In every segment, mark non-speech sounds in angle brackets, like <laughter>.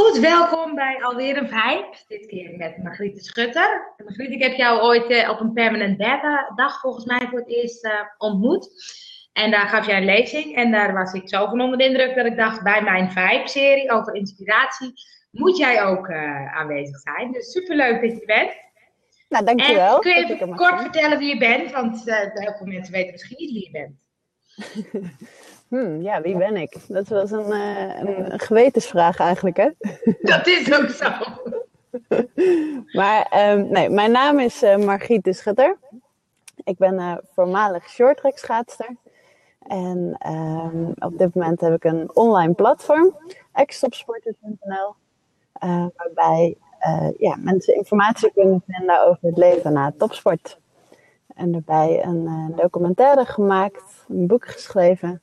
Goed, welkom bij alweer een vijf. Dit keer met Margriete Schutter. Margriete, ik heb jou ooit eh, op een permanent data dag volgens mij voor het eerst uh, ontmoet. En daar gaf jij een lezing. En daar was ik zo van onder de indruk dat ik dacht, bij mijn vijf-serie over inspiratie moet jij ook uh, aanwezig zijn. Dus superleuk dat je er bent. Nou, dankjewel. En kun je even kort vertellen wie je bent? Want heel veel mensen weten misschien niet wie je bent. <laughs> Hmm, ja, wie ben ik? Dat was een, uh, een, gewetensvraag eigenlijk, hè? Dat is ook zo. <laughs> maar um, nee, mijn naam is uh, Margriet de Schutter. Ik ben uh, voormalig shorttrack schaatster. En um, op dit moment heb ik een online platform, xtopsporter.nl, waarbij ja, mensen informatie kunnen vinden over het leven na topsport. En daarbij een documentaire gemaakt, een boek geschreven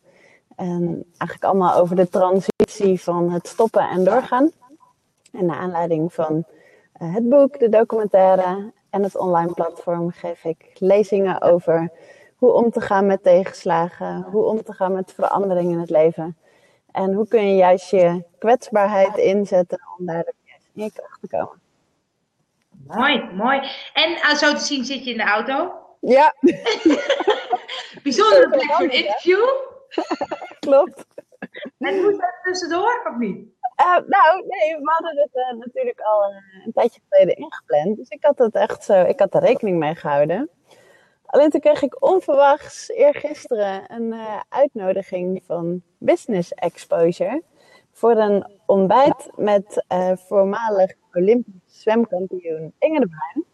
en eigenlijk allemaal over de transitie van het stoppen en doorgaan. En naar aanleiding van uh, het boek, de documentaire en het online platform geef ik lezingen over hoe om te gaan met tegenslagen, hoe om te gaan met veranderingen in het leven. En hoe kun je juist je kwetsbaarheid inzetten om daar in je kracht te komen. Mooi, mooi. En uh, zo te zien zit je in de auto? Ja. <laughs> Bijzondere plek voor een interview. <laughs> Klopt. En moest dat tussendoor of niet? Uh, nou, nee, we hadden het uh, natuurlijk al uh, een tijdje geleden ingepland. Dus ik had het echt zo, ik had er rekening mee gehouden. Alleen toen kreeg ik onverwachts eergisteren een uitnodiging van Business Exposure. Voor een ontbijt met voormalig Olympisch zwemkampioen Inge de Bruin.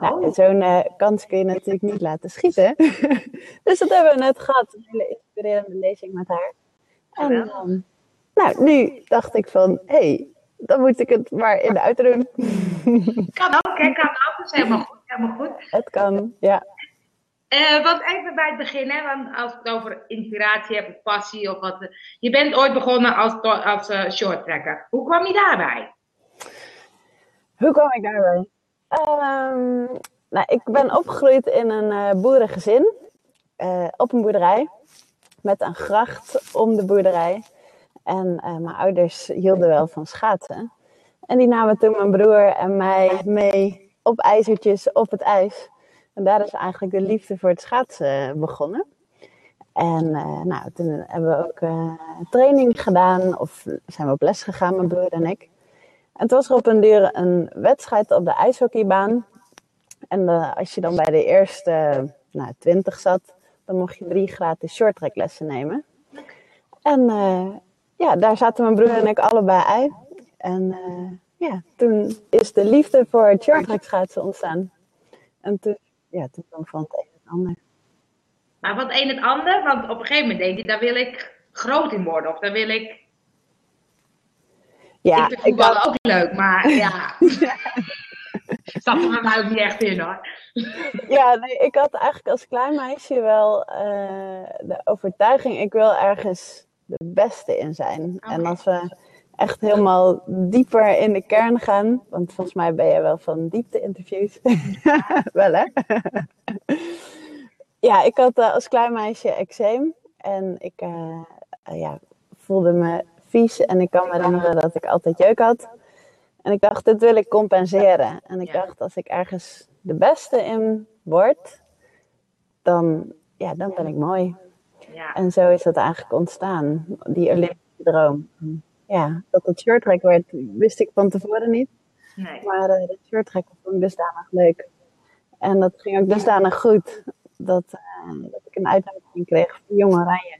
Nou, zo'n uh, kans kun je natuurlijk niet laten schieten. <laughs> dus dat hebben we net gehad. Een hele inspirerende lezing met haar. En um, nou, nu dacht ik van, hé, hey, dan moet ik het maar in de auto doen. kan ook, hè? Kan ook. Dat is helemaal goed. Helemaal goed. Het kan, ja. Uh, want even bij het begin, hè, want als ik het over inspiratie heb of passie of wat. Je bent ooit begonnen als, als uh, shorttracker. Hoe kwam je daarbij? Hoe kwam ik daarbij? Um, nou, ik ben opgegroeid in een uh, boerengezin. Op een boerderij. Met een gracht om de boerderij. En uh, mijn ouders hielden wel van schaatsen. En die namen toen mijn broer en mij mee op ijzertjes op het ijs. En daar is eigenlijk de liefde voor het schaatsen begonnen. En nou, toen hebben we ook training gedaan. Of zijn we op les gegaan, mijn broer en ik. En toen was er op een duur een wedstrijd op de ijshockeybaan. En als je dan bij de eerste nou, 20 zat, dan mocht je drie gratis shorttracklessen nemen. En uh, ja, daar zaten mijn broer en ik allebei uit. En uh, ja, toen is de liefde voor het shorttrack schaatsen ontstaan. En toen, ja, toen kwam van het een het ander. Maar wat een het ander? Want op een gegeven moment denk je, daar wil ik groot in worden. Of daar wil ik ja, ik vind voetballen ook leuk, maar ja. <laughs> <laughs> Zat er bij mij ook niet echt in hoor. Ja, nee, ik had eigenlijk als klein meisje wel uh, de overtuiging, ik wil ergens de beste in zijn. Okay. En als we echt helemaal dieper in de kern gaan, want volgens mij ben je wel van diepte-interviews. <laughs> wel hè? ja, ik had uh, als klein meisje eczeem en ik uh, ja, voelde me vies. En ik kan me herinneren dat ik altijd jeuk had. En ik dacht, dit wil ik compenseren. En ik dacht, als ik ergens de beste in word, dan, ja, dan ben ik mooi. Ja. En zo is dat eigenlijk ontstaan, die Olympische droom. Ja, dat het shorttrack werd, wist ik van tevoren niet. Nee. Maar uh, het shorttrack vond ik dusdanig leuk. En dat ging ook dusdanig goed, dat, uh, dat ik een uitnodiging kreeg voor Jong Oranje.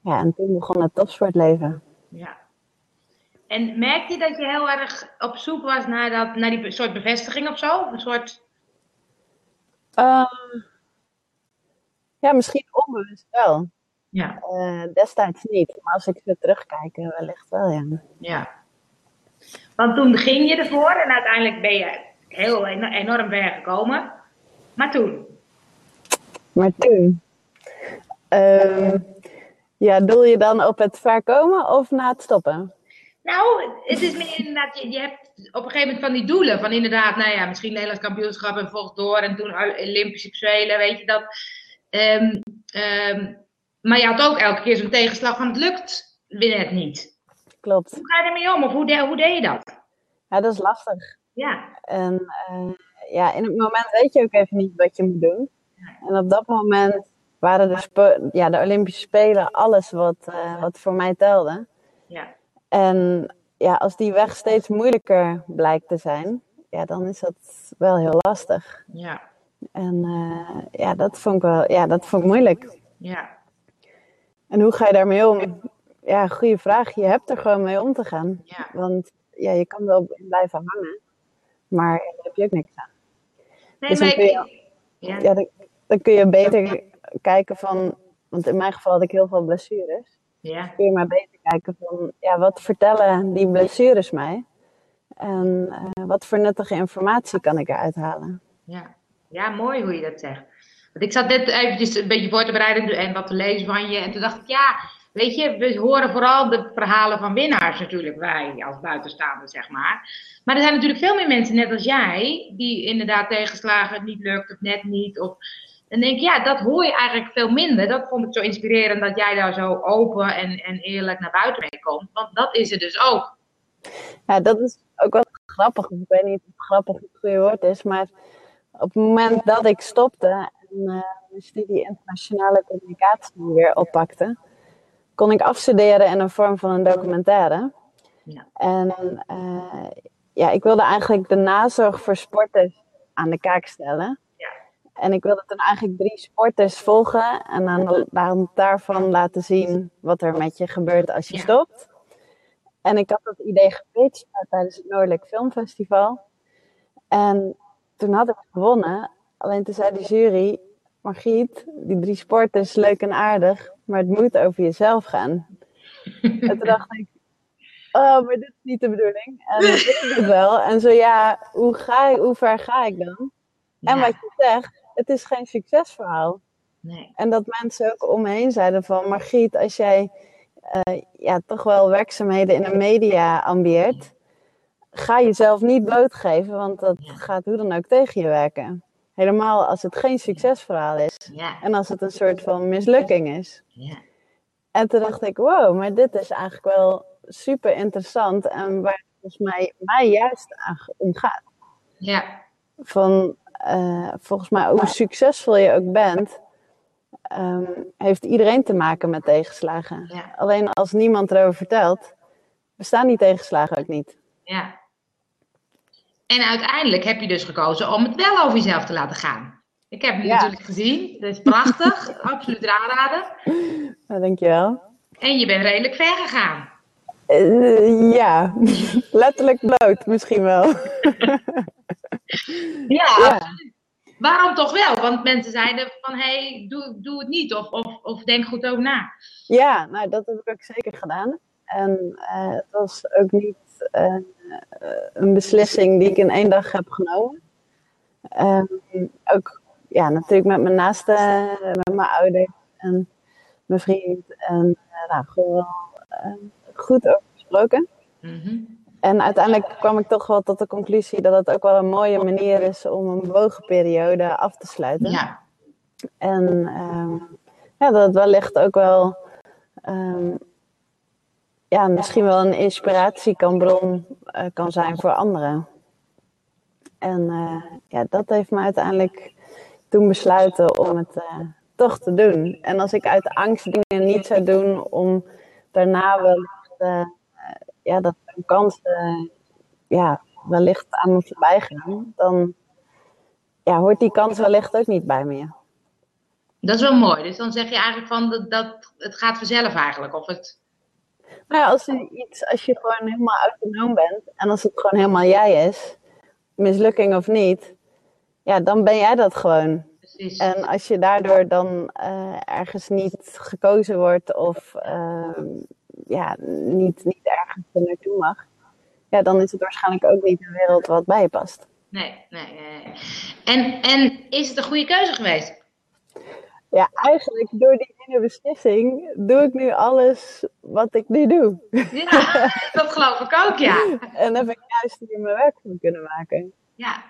Ja, en toen begon het topsportleven. Ja. En merk je dat je heel erg op zoek was naar, dat, naar die soort bevestiging of zo? Een soort... Uh, ja, misschien onbewust wel. Ja. Uh, destijds niet, maar als ik zo terugkijk, wellicht wel, ja. Ja. Want toen ging je ervoor en uiteindelijk ben je heel enorm ver gekomen. Maar toen? Maar toen? Uh, ja, doel je dan op het verkomen of na het stoppen? Nou, het is meer inderdaad, je, je hebt op een gegeven moment van die doelen. Van inderdaad, nou ja, misschien Nederlands kampioenschap en volgt door. En toen Olympische Spelen, weet je dat. Um, um, maar je had ook elke keer zo'n tegenslag van het lukt weer net niet. klopt. Hoe ga je ermee om? Of hoe, de, hoe deed je dat? Ja, dat is lastig. Ja. En uh, ja, in het moment weet je ook even niet wat je moet doen. En op dat moment waren de, ja, de Olympische Spelen alles wat, uh, wat voor mij telde. Ja. En ja, als die weg steeds moeilijker blijkt te zijn, ja, dan is dat wel heel lastig. Ja. En uh, ja, dat vond ik wel, ja, dat vond ik moeilijk. Ja. En hoe ga je daarmee om? Ja, goede vraag. Je hebt er gewoon mee om te gaan. Ja. Want ja, je kan wel blijven hangen, maar daar heb je ook niks aan. Nee, Dus maar dan kun je, ja. ja, dan, dan kun je beter kijken van, want in mijn geval had ik heel veel blessures. Ja. kun je maar beter van, ja, wat vertellen die blessures mij? En eh, wat voor nuttige informatie kan ik eruit halen? Ja. ja, mooi hoe je dat zegt. Want ik zat net eventjes een beetje voor te bereiden en wat te lezen van je. En toen dacht ik, ja, weet je, we horen vooral de verhalen van winnaars natuurlijk, wij als buitenstaander, zeg maar. Maar er zijn natuurlijk veel meer mensen, net als jij, die inderdaad tegenslagen het niet lukt of net niet. Of, dan denk ik, ja, dat hoor je eigenlijk veel minder. Dat vond ik zo inspirerend dat jij daar zo open en, en eerlijk naar buiten mee komt. Want dat is het dus ook. Ja, dat is ook wel grappig. Ik weet niet of grappig het goede woord is, maar op het moment dat ik stopte en uh, mijn studie internationale communicatie weer oppakte, kon ik afstuderen in een vorm van een documentaire. Ja. En uh, ja, ik wilde eigenlijk de nazorg voor sporters aan de kaak stellen. En ik wilde toen eigenlijk drie sporters volgen en aan, aan daarvan laten zien wat er met je gebeurt als je Ja. stopt. En ik had dat idee gepitcht tijdens het Noordelijk Filmfestival. En toen had ik gewonnen. Alleen toen zei de jury, Margriet, die drie sporters, leuk en aardig, maar het moet over jezelf gaan. <laughs> en toen dacht ik, oh, maar dit is niet de bedoeling. En ik weet het wel. En zo ja, hoe, ga ik, hoe ver ga ik dan? En Ja. wat je zegt, het is geen succesverhaal. Nee. En dat mensen ook om me heen zeiden van, Margriet, als jij eh, ja, toch wel werkzaamheden in de media ambieert, ga jezelf niet blootgeven, want dat gaat hoe dan ook tegen je werken. Helemaal als het geen succesverhaal is Ja. en als het een soort van mislukking is. Ja. En toen dacht ik, wow, maar dit is eigenlijk wel super interessant en waar het volgens mij, mij juist aan om gaat. Ja. Van, eh, volgens mij, hoe succesvol je ook bent, ehm, heeft iedereen te maken met tegenslagen. Ja. Alleen als niemand erover vertelt, bestaan die tegenslagen ook niet. Ja. En uiteindelijk heb je dus gekozen om het wel over jezelf te laten gaan. Ik heb het Ja. natuurlijk gezien. Dat is prachtig. <laughs> Absoluut aanraden. Nou, dankjewel. En je bent redelijk ver gegaan. Eh, ja, <laughs> letterlijk bloot misschien wel. <laughs> Ja, Ja. absoluut. Waarom toch wel? Want mensen zeiden van, hé, hey, doe, doe het niet. Of, of, of denk goed over na. Ja, nou dat heb ik ook zeker gedaan. En eh, het was ook niet eh, een beslissing die ik in één dag heb genomen. Ehm, ook ja, natuurlijk met mijn naasten, met mijn ouders en mijn vriend. En nou, gewoon wel eh, goed over gesproken. Mhm. En uiteindelijk kwam ik toch wel tot de conclusie dat het ook wel een mooie manier is om een bewogen periode af te sluiten. Ja. En ehm, ja, dat het wellicht ook wel ehm, ja, misschien wel een inspiratiebron eh, kan zijn voor anderen. En eh, ja, dat heeft me uiteindelijk toen besluiten om het eh, toch te doen. En als ik uit angst dingen niet zou doen, om daarna wellicht eh, ja, dat een kans eh, ja, wellicht aan me voorbij gaan, dan ja, hoort die kans wellicht ook niet bij me. Dat is wel mooi. Dus dan zeg je eigenlijk van, dat, dat het gaat vanzelf eigenlijk. Of het... Nou ja, als, je iets, als je gewoon helemaal autonoom bent en als het gewoon helemaal jij is, mislukking of niet, ja, dan ben jij dat gewoon. Precies. En als je daardoor dan eh, ergens niet gekozen wordt of ehm, ja, niet, niet ergens er naartoe mag, ja, dan is het waarschijnlijk ook niet een wereld wat bij je past. Nee, nee, nee. nee. En, en is het een goede keuze geweest? Ja, eigenlijk door die ene beslissing doe ik nu alles wat ik nu doe. Ja, <laughs> dat geloof ik ook, ja. En heb ik juist hier mijn werk van kunnen maken. Ja,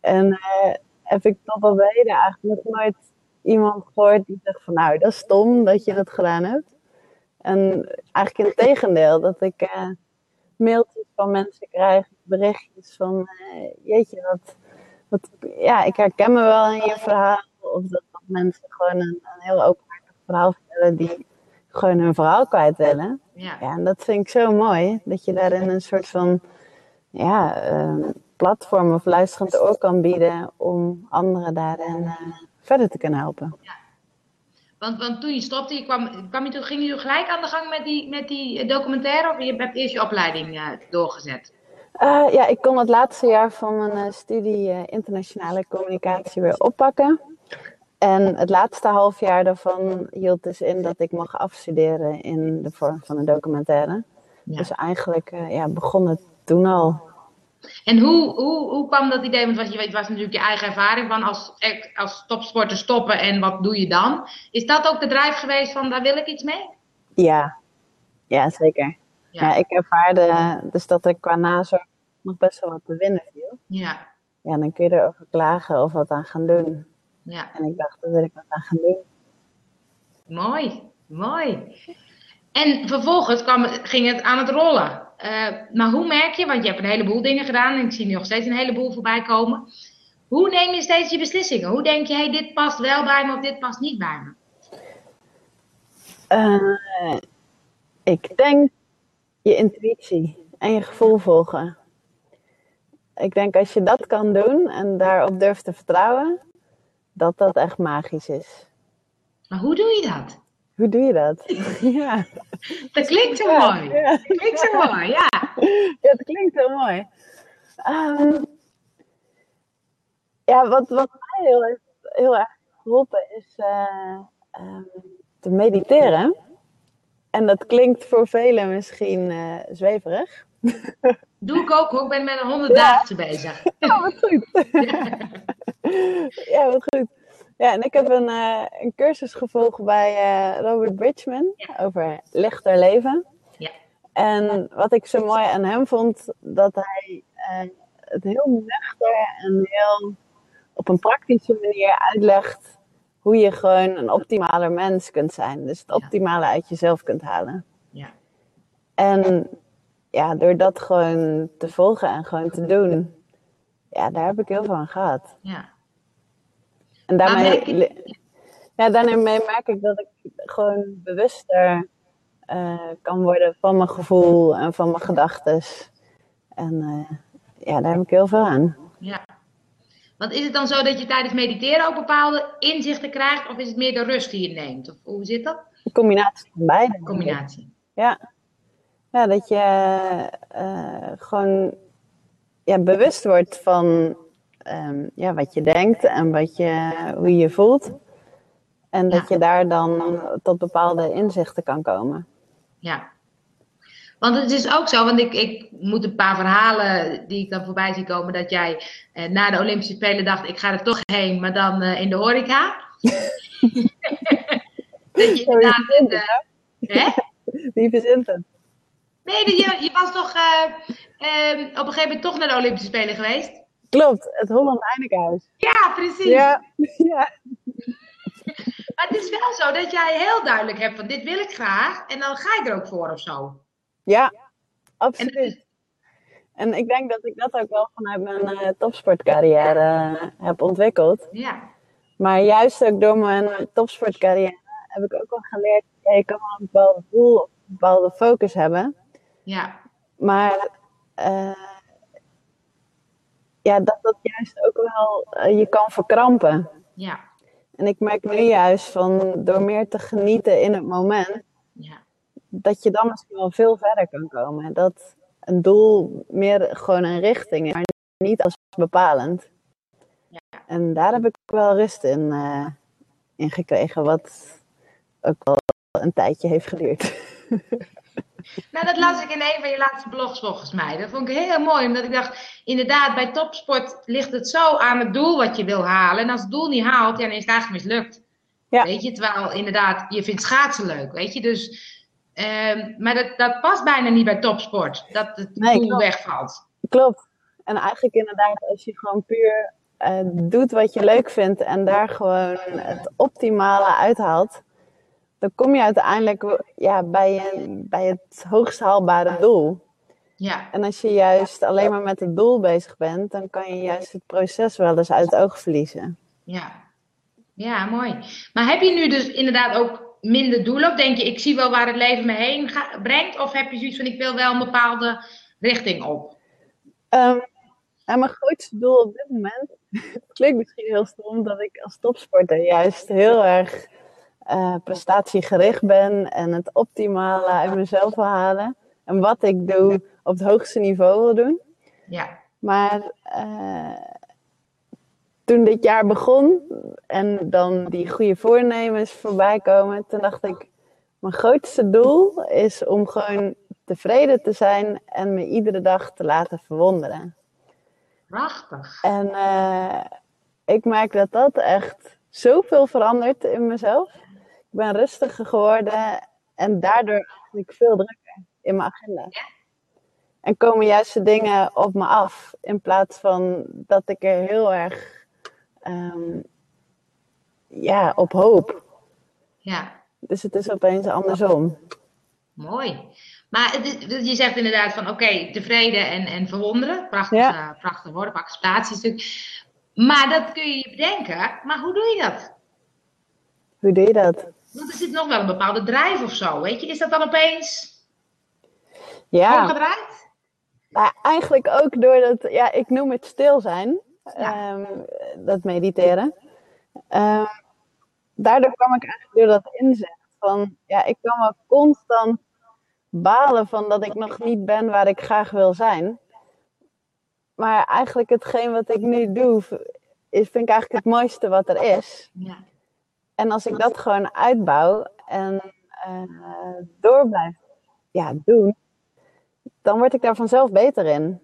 En eh, heb ik tot op heden eigenlijk nog nooit iemand gehoord die zegt van nou, dat is stom dat je dat gedaan hebt. En eigenlijk in tegendeel, dat ik uh, mailtjes van mensen krijg, berichtjes van, uh, jeetje, wat, wat, ja, ik herken me wel in je verhaal. Of dat, dat mensen gewoon een, een heel openhartig verhaal vertellen die gewoon hun verhaal kwijt willen. Ja. ja, en dat vind ik zo mooi, dat je daarin een soort van, ja, uh, platform of luisterend oor kan bieden om anderen daarin verder te kunnen helpen. Ja. Want, want toen je stopte, je kwam, kwam je toen, ging je gelijk aan de gang met die, met die documentaire of je hebt eerst je opleiding uh, doorgezet? Uh, ja, ik kon het laatste jaar van mijn uh, studie internationale communicatie weer oppakken. En het laatste half jaar daarvan hield dus in dat ik mag afstuderen in de vorm van een documentaire. Ja. Dus eigenlijk ja, begon het toen al. En hoe, hoe, hoe kwam dat idee? Want je weet, was natuurlijk je eigen ervaring van als, als topsporter stoppen en wat doe je dan? Is dat ook de drijf geweest van daar wil ik iets mee? Ja, ja zeker. Ja. ja ik ervaarde dus dat er qua nazorg nog best wel wat te winnen viel. Ja. Ja, dan kun je erover klagen of wat aan gaan doen. Ja. En ik dacht, daar wil ik wat aan gaan doen. Mooi, mooi. En vervolgens kwam, ging het aan het rollen. Uh, maar hoe merk je, want je hebt een heleboel dingen gedaan en ik zie nu nog steeds een heleboel voorbij komen. Hoe neem je steeds je beslissingen? Hoe denk je, hey, dit past wel bij me of dit past niet bij me? Uh, ik denk je intuïtie en je gevoel volgen. Ik denk als je dat kan doen en daarop durft te vertrouwen, dat dat echt magisch is. Maar hoe doe je dat? Hoe doe je dat? <laughs> ja. Dat klinkt zo mooi. Ja. Dat klinkt zo mooi, ja. Ja, dat klinkt zo mooi. Um, ja, wat, wat mij heel, heel erg geholpen is uh, um, te mediteren. En dat klinkt voor velen misschien uh, zweverig. <laughs> Doe ik ook hoor, ik ben met een honderddaagse ja. bezig. Ja, wat goed. <laughs> ja, wat goed. Ja, en ik heb een, uh, een cursus gevolgd bij uh, Robert Bridgman over lichter leven. Ja. En wat ik zo mooi aan hem vond, dat hij uh, het heel nuchter en heel op een praktische manier uitlegt hoe je gewoon een optimale mens kunt zijn. Dus het optimale uit jezelf kunt halen. Ja. En ja, door dat gewoon te volgen en gewoon te doen, ja, daar heb ik heel veel aan gehad. Ja. En daarmee, ja, daarmee merk ik dat ik gewoon bewuster uh, kan worden van mijn gevoel en van mijn gedachten. En uh, ja, daar heb ik heel veel aan. Ja. Want is het dan zo dat je tijdens mediteren ook bepaalde inzichten krijgt, of is het meer de rust die je neemt? Of hoe zit dat? Een combinatie van beide. combinatie. Ja. Ja, dat je uh, gewoon ja, bewust wordt van um, ja, wat je denkt en wat je, hoe je je voelt. En dat je daar dan tot bepaalde inzichten kan komen. Ja. Want het is ook zo, want ik, ik moet een paar verhalen die ik dan voorbij zie komen, dat jij eh, na de Olympische Spelen dacht, ik ga er toch heen, maar dan uh, in de horeca. <laughs> dat je inderdaad... Uh, hè? Wie verzint het? Nee, je, je was toch uh, uh, op een gegeven moment toch naar de Olympische Spelen geweest? Klopt, het Holland Heinekenhuis. Ja, precies. Ja. <laughs> ja. Maar het is wel zo dat jij heel duidelijk hebt van dit wil ik graag en dan ga je er ook voor of zo. Ja, absoluut. En, en ik denk dat ik dat ook wel vanuit mijn uh, topsportcarrière uh, heb ontwikkeld. Ja. Maar juist ook door mijn topsportcarrière heb ik ook wel geleerd, ja, je kan wel een bepaald doel of een bepaalde focus hebben. Ja. Maar uh, ja, dat dat juist ook wel uh, je kan verkrampen. Ja. En ik merk nu juist van door meer te genieten in het moment, ja. dat je dan misschien wel veel verder kan komen. Dat een doel meer gewoon een richting is, maar niet als bepalend. Ja. En daar heb ik wel rust in, uh, in gekregen, wat ook wel een tijdje heeft geduurd. <laughs> Nou, dat las ik in een van je laatste blogs volgens mij. Dat vond ik heel mooi, omdat ik dacht, inderdaad, bij topsport ligt het zo aan het doel wat je wil halen. En als het doel niet haalt, ja, dan is het eigenlijk mislukt. Ja. Weet je, terwijl inderdaad, je vindt schaatsen leuk, weet je. Dus, um, maar dat, dat past bijna niet bij topsport, dat het doel wegvalt. Klopt. En eigenlijk inderdaad, als je gewoon puur uh, doet wat je leuk vindt en daar gewoon het optimale uithaalt dan kom je uiteindelijk ja, bij, je, bij het hoogst haalbare doel. Ja. En als je juist alleen maar met het doel bezig bent, dan kan je juist het proces wel eens uit het oog verliezen. Ja. Ja, mooi. Maar heb je nu dus inderdaad ook minder doelen? Of denk je, ik zie wel waar het leven me heen brengt? Of heb je zoiets van, ik wil wel een bepaalde richting op? Um, en mijn grootste doel op dit moment, het <laughs> klinkt misschien heel stom, dat ik als topsporter juist heel erg uh, prestatiegericht ben en het optimale uit mezelf wil halen. En wat ik doe op het hoogste niveau wil doen. Ja. Maar uh, toen dit jaar begon en dan die goede voornemens voorbij komen, toen dacht ik, mijn grootste doel is om gewoon tevreden te zijn en me iedere dag te laten verwonderen. Prachtig. En uh, ik merk dat dat echt zoveel verandert in mezelf. Ik ben rustiger geworden en daardoor ik veel drukker in mijn agenda. En komen juist de dingen op me af in plaats van dat ik er heel erg um, ja, op hoop. Ja. Dus het is opeens andersom. Mooi. Maar het, je zegt inderdaad van oké, tevreden en, en verwonderen. Prachtig, ja. uh, prachtig woord. Maar dat kun je je bedenken. Maar hoe doe je dat? Hoe doe je dat? Want er zit nog wel een bepaalde drijf of zo, weet je. Is dat dan opeens ja. omgedraaid? Nou, eigenlijk ook doordat, ja, ik noem het stil zijn. Ja. Um, dat mediteren. Um, daardoor kwam ik eigenlijk door dat inzicht van, ja, ik kan wel constant balen van dat ik nog niet ben waar ik graag wil zijn. Maar eigenlijk hetgeen wat ik nu doe, is, vind ik eigenlijk het mooiste wat er is. Ja. En als ik dat gewoon uitbouw en uh, door blijf ja, doen, dan word ik daar vanzelf beter in.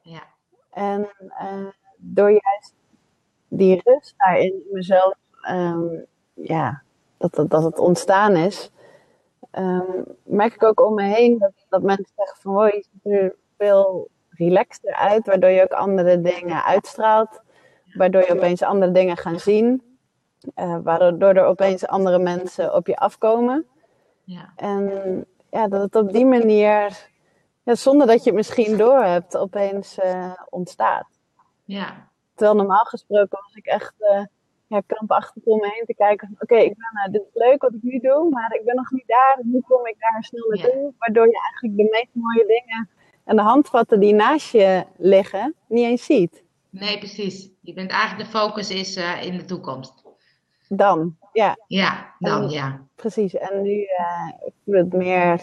Ja. En uh, door juist die rust daarin in mezelf, um, ja, dat, dat, dat het ontstaan is, um, merk ik ook om me heen dat, dat mensen zeggen van, hoi, je ziet er veel relaxter uit, waardoor je ook andere dingen uitstraalt, waardoor je opeens andere dingen gaan zien, uh, waardoor er opeens andere mensen op je afkomen. Ja. En ja, dat het op die manier, ja, zonder dat je het misschien doorhebt, opeens uh, ontstaat. Ja. Terwijl normaal gesproken was ik echt uh, ja, krampachtig om me heen te kijken. Oké, okay, ik ben dit is leuk wat ik nu doe, maar ik ben nog niet daar. Hoe kom ik daar snel naartoe? Ja. Waardoor je eigenlijk de meest mooie dingen en de handvatten die naast je liggen, niet eens ziet. Nee, precies. Je bent eigenlijk de focus is in de toekomst. Dan, ja. Ja, dan, en, ja. Precies. En nu ik voel het meer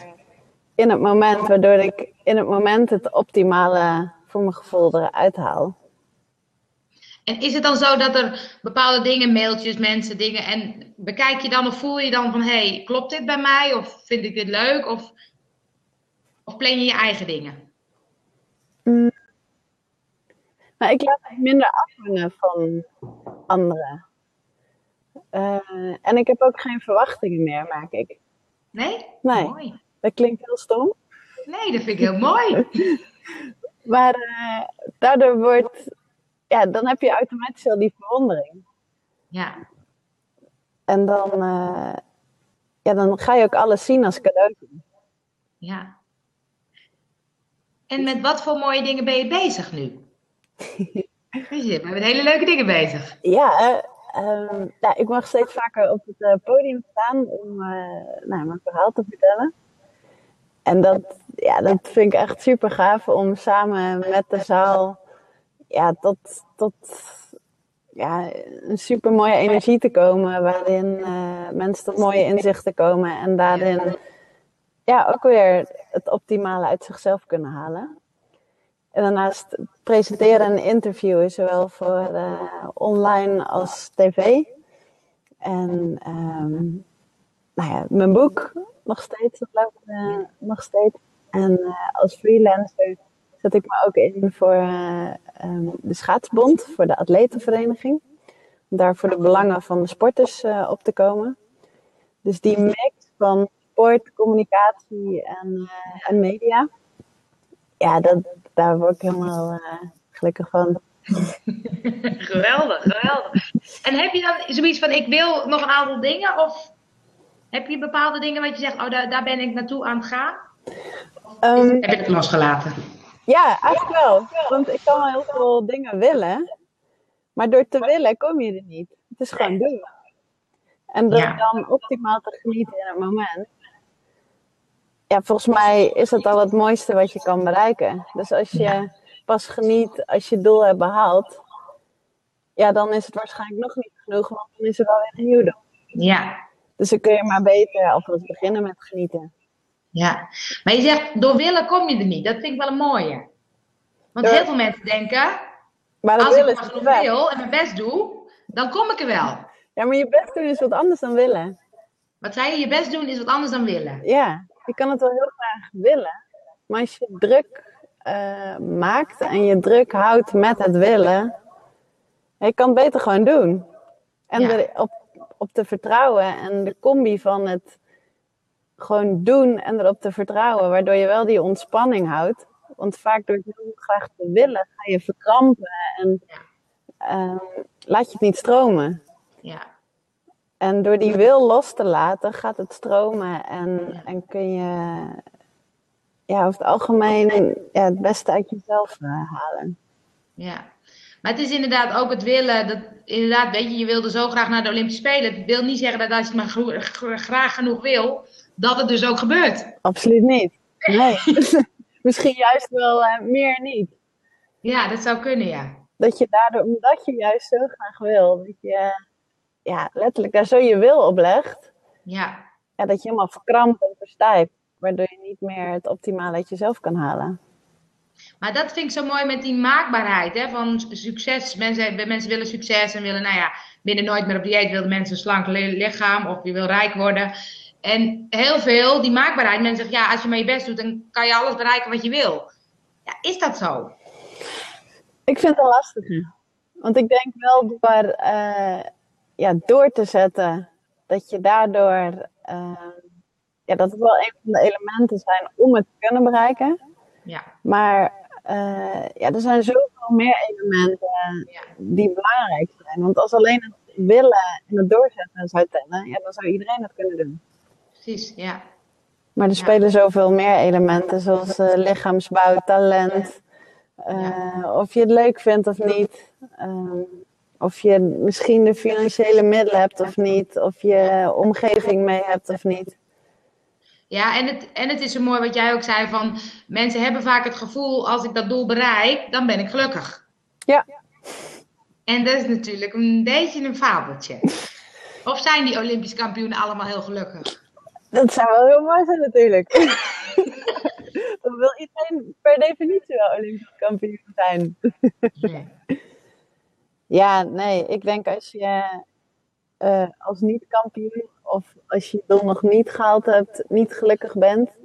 in het moment, waardoor ik in het moment het optimale voor mijn gevoel eruit haal. En is het dan zo dat er bepaalde dingen, mailtjes, mensen, dingen, en bekijk je dan of voel je dan van, hé, hey, klopt dit bij mij? Of vind ik dit leuk? Of, of plan je je eigen dingen? Mm. Nou, ik laat me minder afhangen van anderen. Uh, en ik heb ook geen verwachtingen meer, merk ik. Nee? Nee. Mooi. Dat klinkt heel stom. Nee, dat vind ik heel mooi. <laughs> maar uh, daardoor wordt ja, dan heb je automatisch al die verwondering. Ja. En dan, uh, ja, dan ga je ook alles zien als cadeautje. Ja. En met wat voor mooie dingen ben je bezig nu? je bent met hele leuke dingen bezig. Ja, um, ik mag steeds vaker op het uh, podium staan om uh, nou, mijn verhaal te vertellen. En dat, ja, dat vind ik echt super gaaf om samen met de zaal ja, tot, tot ja, een super mooie energie te komen. Waarin uh, mensen tot mooie inzichten komen. En daarin ja, ook weer het optimale uit zichzelf kunnen halen. En daarnaast presenteren en interviewen, zowel voor uh, online als tv. En um, nou ja, mijn boek nog steeds, dat uh, nog steeds. En uh, als freelancer zet ik me ook in voor um, de schaatsbond, voor de atletenvereniging. Om daar voor de belangen van de sporters op te komen. Dus die mix van sport, communicatie en media. Ja, dat, daar word ik helemaal gelukkig van. <laughs> geweldig, geweldig. En heb je dan zoiets van, ik wil nog een aantal dingen? Of Heb je bepaalde dingen wat je zegt, oh, daar, daar ben ik naartoe aan het gaan? Ehm, Heb je het losgelaten? ja, eigenlijk wel. Want ik kan wel heel veel dingen willen. Maar door te willen kom je er niet. Het is gewoon doen. En Ja. dan optimaal te genieten in het moment. Ja, volgens mij is dat al het mooiste wat je kan bereiken. Dus als je pas geniet als je het doel hebt behaald. Ja, dan is het waarschijnlijk nog niet genoeg. Want dan is er wel weer een nieuw doel. Ja, Dus dan kun je maar beter alvast beginnen met genieten. ja. Maar je zegt, door willen kom je er niet. Dat vind ik wel een mooie. Want Door- heel veel mensen denken, Maar als ik maar genoeg wil en mijn best doe, dan kom ik er wel. Ja, maar je best doen is wat anders dan willen. Wat zei je? Je best doen is wat anders dan willen. Ja, je kan het wel heel graag willen. Maar als je druk eh, maakt en je druk houdt met het willen, je kan het beter gewoon doen. En Ja. er op, op te vertrouwen en de combi van het gewoon doen en erop te vertrouwen, waardoor je wel die ontspanning houdt. Want vaak door het heel graag te willen ga je verkrampen en ehm, laat je het niet stromen. Ja, En door die wil los te laten, gaat het stromen en, en kun je ja, over het algemeen ja, het beste uit jezelf eh, halen. ja. Maar het is inderdaad ook het willen. Dat, inderdaad, weet je, je wilde zo graag naar de Olympische Spelen. Het wil niet zeggen dat als je het maar graag genoeg wil, dat het dus ook gebeurt. Absoluut niet. Nee. <laughs> <laughs> Misschien juist wel eh, meer niet. Ja, dat zou kunnen, ja. Dat je daardoor, omdat je juist zo graag wil, dat je ja, letterlijk daar zo je wil op legt, Ja, ja, dat je helemaal verkrampt en verstijft. Waardoor je niet meer het optimale uit jezelf kan halen. Maar dat vind ik zo mooi met die maakbaarheid hè, van succes. Mensen, mensen willen succes en willen, nou ja, binnen nooit meer op dieet willen mensen een slank li- lichaam of je wil rijk worden. En heel veel, die maakbaarheid, mensen zeggen ja, als je maar je best doet, dan kan je alles bereiken wat je wil. Ja, is dat zo? Ik vind het een lastige. Want ik denk wel door, eh, ja, door te zetten, dat je daardoor, eh, ja, dat het wel een van de elementen zijn om het te kunnen bereiken. Ja, Maar eh, ja, er zijn zoveel meer elementen Ja. die belangrijk zijn. Want als alleen het willen en het doorzetten zou tellen, ja, dan zou iedereen het kunnen doen. precies, ja. Maar er Ja. spelen zoveel meer elementen, zoals eh, lichaamsbouw, talent. Ja. Of je het leuk vindt of niet. ehm, of je misschien de financiële middelen hebt of niet. Of je omgeving mee hebt of niet. Ja, en het, en het is zo mooi wat jij ook zei van mensen hebben vaak het gevoel als ik dat doel bereik, dan ben ik gelukkig. Ja. En dat is natuurlijk een beetje een fabeltje. Of zijn die Olympisch kampioenen allemaal heel gelukkig? Dat zou wel heel mooi zijn natuurlijk. <laughs> Dan wil iedereen per definitie wel Olympisch kampioen zijn. Nee. Ja, nee, ik denk als je eh, als niet-kampioen of als je je doel nog niet gehaald hebt, niet gelukkig bent,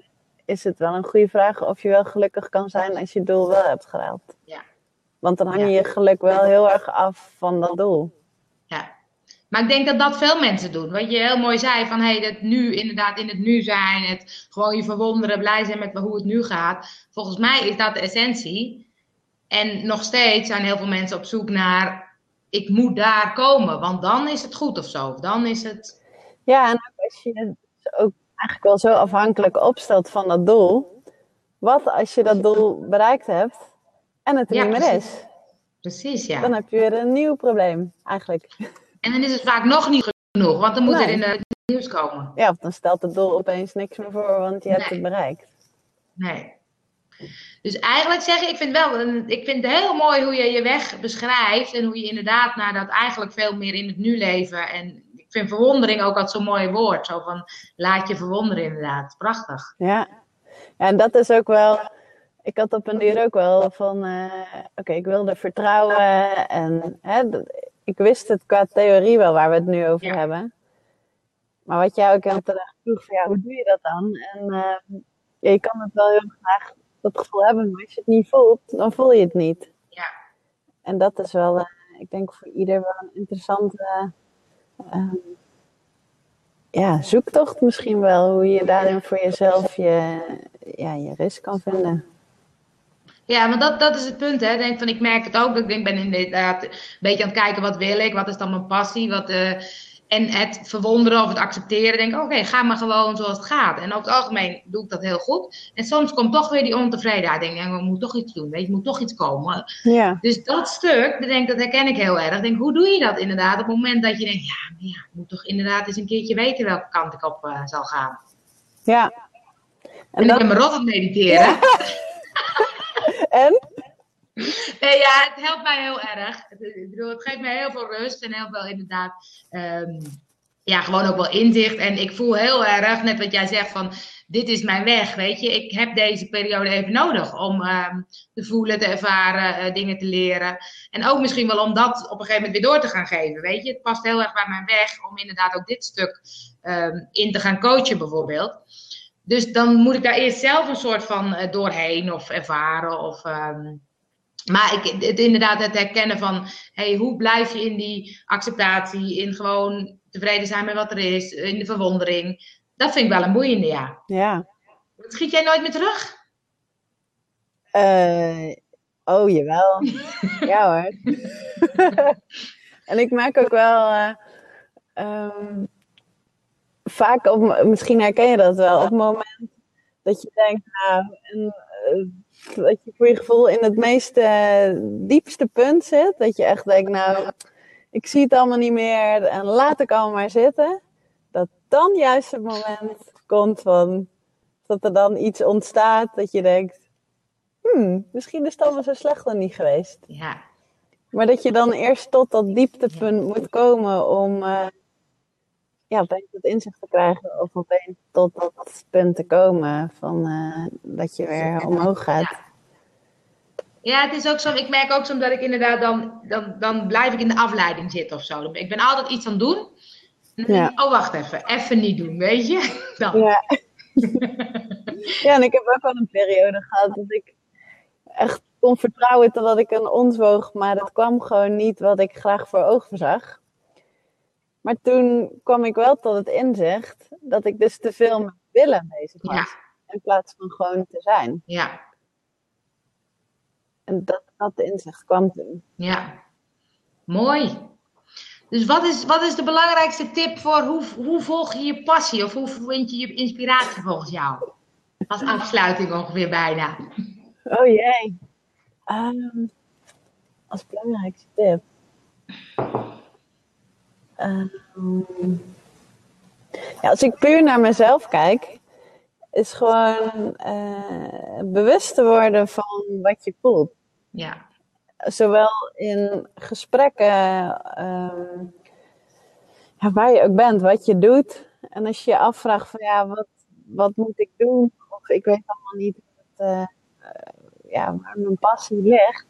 is het wel een goede vraag of je wel gelukkig kan zijn als je het doel wel hebt gehaald. Ja. Want dan hang je Ja. je geluk wel heel erg af van dat doel. Ja. Maar ik denk dat dat veel mensen doen. Wat je heel mooi zei, van hey, dat nu inderdaad in het nu zijn, het gewoon je verwonderen, blij zijn met hoe het nu gaat. Volgens mij is dat de essentie. En nog steeds zijn heel veel mensen op zoek naar, ik moet daar komen, want dan is het goed of zo. Dan is het, Ja, en als je het ook eigenlijk wel zo afhankelijk opstelt van dat doel. Wat als je dat doel bereikt hebt en het er Ja, niet meer precies. is? precies ja. Dan heb je weer een nieuw probleem eigenlijk. En dan is het vaak nog niet genoeg, want dan moet Nee. er in het nieuws komen. Ja, of dan stelt het doel opeens niks meer voor, want je hebt het bereikt. Nee. Dus eigenlijk zeg je, ik vind, wel, ik vind het heel mooi hoe je je weg beschrijft en hoe je inderdaad naar dat eigenlijk veel meer in het nu leven. En ik vind verwondering ook altijd zo'n mooi woord. Zo van, laat je verwonderen inderdaad. Prachtig. Ja. ja, en dat is ook wel. Ik had op een duur ook wel van. eh, Oké, ik wilde vertrouwen. En hè, ik wist het qua theorie wel waar we het nu over Ja. hebben. Maar wat jij ook heel terecht vroeg, van, ja, hoe doe je dat dan? En eh, ja, je kan het wel heel graag dat gevoel hebben, maar als je het niet voelt, dan voel je het niet. Ja. En dat is wel, eh, ik denk voor ieder wel een interessante ehm, ja, zoektocht misschien wel. Hoe je daarin voor jezelf je, ja, je rust kan vinden. Ja, want dat, dat is het punt. Hè. Ik Denk van, ik merk het ook. dat Ik denk, ben inderdaad een beetje aan het kijken, wat wil ik? Wat is dan mijn passie? Wat, eh, en het verwonderen of het accepteren, denk ik, oké, ga maar gewoon zoals het gaat. En over het algemeen doe ik dat heel goed. En soms komt toch weer die ontevredenheid. Denk ik, we moeten toch iets doen, weet je, moet toch iets komen. Ja. Dus dat stuk, denk, dat herken ik heel erg. Denk, hoe doe je dat inderdaad op het moment dat je denkt, ja, ik moet toch inderdaad eens een keertje weten welke kant ik op uh, zal gaan. Ja. En, en dat... ik ben me rot aan het mediteren. Ja. <laughs> en? Ja, het helpt mij heel erg. Ik bedoel, het geeft mij heel veel rust en heel veel inderdaad, um, ja, gewoon ook wel inzicht. En ik voel heel erg, net wat jij zegt, van dit is mijn weg, weet je. Ik heb deze periode even nodig om um, te voelen, te ervaren, uh, dingen te leren. En ook misschien wel om dat op een gegeven moment weer door te gaan geven, weet je. Het past heel erg bij mijn weg om inderdaad ook dit stuk um, in te gaan coachen bijvoorbeeld. Dus dan moet ik daar eerst zelf een soort van uh, doorheen of ervaren of... maar ik, het, inderdaad het herkennen van, hey, hoe blijf je in die acceptatie, in gewoon tevreden zijn met wat er is, in de verwondering. Dat vind ik wel een boeiende, ja. Ja. Schiet jij nooit meer terug? Uh, oh, jawel. <laughs> ja hoor. <laughs> en ik merk ook wel, uh, um, vaak, op, misschien herken je dat wel, op het moment dat je denkt, nou, en, uh, dat je voor je gevoel in het meest diepste punt zit. Dat je echt denkt, nou, ik zie het allemaal niet meer en laat ik allemaal maar zitten. Dat dan juist het moment komt van, dat er dan iets ontstaat dat je denkt, hmm, misschien is het allemaal zo slecht dan niet geweest. Ja. Maar dat je dan eerst tot dat dieptepunt moet komen om uh, ja, opeens dat inzicht te krijgen of opeens tot dat punt te komen van uh, dat je weer omhoog gaat. Ja. Ja, het is ook zo. Ik merk ook soms dat ik inderdaad dan, dan, dan blijf ik in de afleiding zitten of zo. Ik ben altijd iets aan het doen. Ja. ik, oh, wacht even. Even niet doen, weet je? <laughs> Dan. Ja. <laughs> ja, en ik heb ook wel een periode gehad dat ik echt kon vertrouwen totdat ik een ons woog. Maar dat kwam gewoon niet wat ik graag voor ogen zag. Maar toen kwam ik wel tot het inzicht dat ik dus te veel met willen bezig was. Ja. In plaats van gewoon te zijn. Ja. En dat, dat inzicht kwam toen. Ja, mooi. Dus wat is, wat is de belangrijkste tip voor hoe, hoe volg je je passie? Of hoe vind je je inspiratie volgens jou? Als afsluiting ongeveer bijna. Oh jee. Um, als belangrijkste tip. Um, ja, als ik puur naar mezelf kijk, is gewoon uh, bewust te worden van wat je voelt. Ja. Zowel in gesprekken, um, ja, waar je ook bent, wat je doet. En als je je afvraagt van ja, wat, wat moet ik doen? Of ik weet allemaal niet wat, uh, ja, waar mijn passie ligt.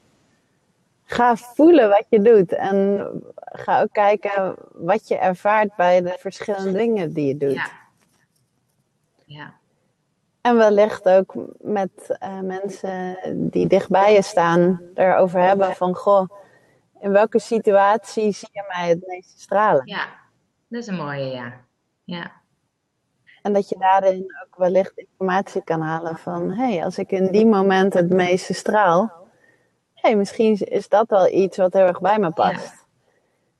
Ga voelen wat je doet. En ga ook kijken wat je ervaart bij de verschillende dingen die je doet. Ja. ja. En wellicht ook met uh, mensen die dichtbij je staan, erover hebben van, goh, in welke situatie zie je mij het meeste stralen? Ja, dat is een mooie, ja. ja. En dat je daarin ook wellicht informatie kan halen van, hé, hey, als ik in die moment het meeste straal, hey, misschien is dat wel iets wat heel erg bij me past. Ja.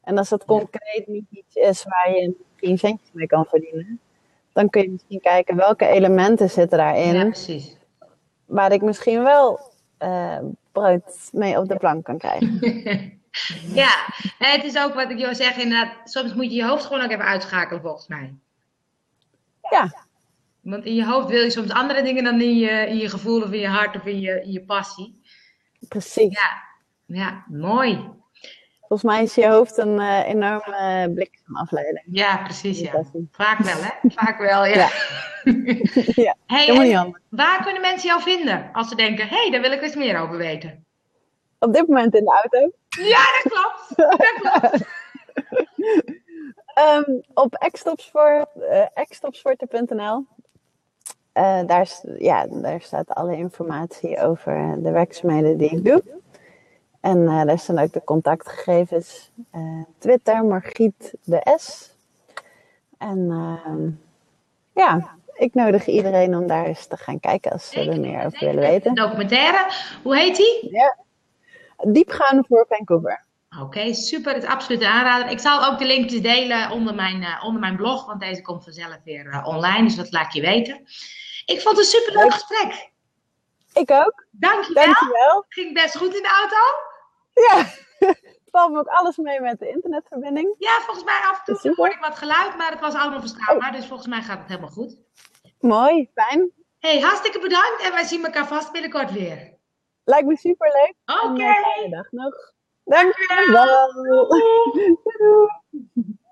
En als dat concreet niet iets is waar je misschien centjes mee kan verdienen, dan kun je misschien kijken welke elementen zitten daarin. Ja, precies. Waar ik misschien wel uh, brood mee op de plank kan krijgen. <laughs> ja, het is ook wat ik jou zeg, inderdaad, soms moet je je hoofd gewoon ook even uitschakelen volgens mij. Ja. Want in je hoofd wil je soms andere dingen dan in je, in je gevoel of in je hart of in je, in je passie. Precies. Ja, ja mooi. Volgens mij is je hoofd een uh, enorme bliksemafleiding. Ja, precies. Ja. Vaak wel, hè? <laughs> Vaak wel, ja. Ja, <laughs> ja hey. Waar kunnen mensen jou vinden als ze denken: hé, hey, daar wil ik eens meer over weten? Op dit moment in de auto. Ja, dat klopt. Dat klopt. um, <laughs> op xtopsport.nl. Uh, daar, ja, daar staat alle informatie over de werkzaamheden die ik doe. En uh, daar staan ook de contactgegevens. Uh, Twitter, Margriet de S. En uh, ja, ik nodig iedereen om daar eens te gaan kijken als ze er meer over willen weten. Documentaire, hoe heet die? Ja, Diepgaan voor Vancouver. Oké, super. Het is absoluut een aanrader. Ik zal ook de linkjes delen onder mijn, uh, onder mijn blog, want deze komt vanzelf weer uh, online, dus dat laat ik je weten. Ik vond het een superleuk gesprek. Ik ook. Dankjewel. Dankjewel. Ging best goed in de auto? Ja, <laughs> valt me ook alles mee met de internetverbinding. Ja, volgens mij af en toe hoorde ik wat geluid, maar het was allemaal verstaanbaar, oh. dus volgens mij gaat het helemaal goed. Mooi, fijn. hey, hartstikke bedankt en wij zien elkaar vast binnenkort weer. Lijkt me super leuk. Oké. Okay. dag nog. Dankjewel. Doei. <laughs>